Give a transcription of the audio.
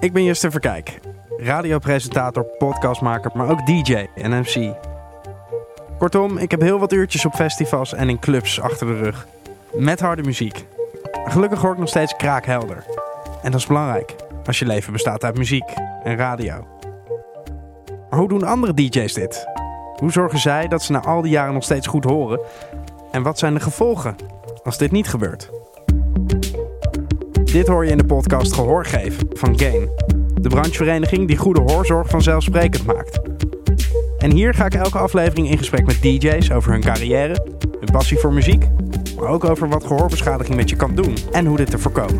Ik ben Justin Verkijk, radiopresentator, podcastmaker, maar ook DJ en MC. Kortom, ik heb heel wat uurtjes op festivals en in clubs achter de rug. Met harde muziek. Gelukkig hoor ik nog steeds kraakhelder. En dat is belangrijk, als je leven bestaat uit muziek en radio. Maar hoe doen andere DJ's dit? Hoe zorgen zij dat ze na al die jaren nog steeds goed horen? En wat zijn de gevolgen als dit niet gebeurt? Dit hoor je in de podcast Gehoor geven van Gain, de branchevereniging die goede hoorzorg vanzelfsprekend maakt. En hier ga ik elke aflevering in gesprek met DJ's over hun carrière, hun passie voor muziek, maar ook over wat gehoorbeschadiging met je kan doen en hoe dit te voorkomen.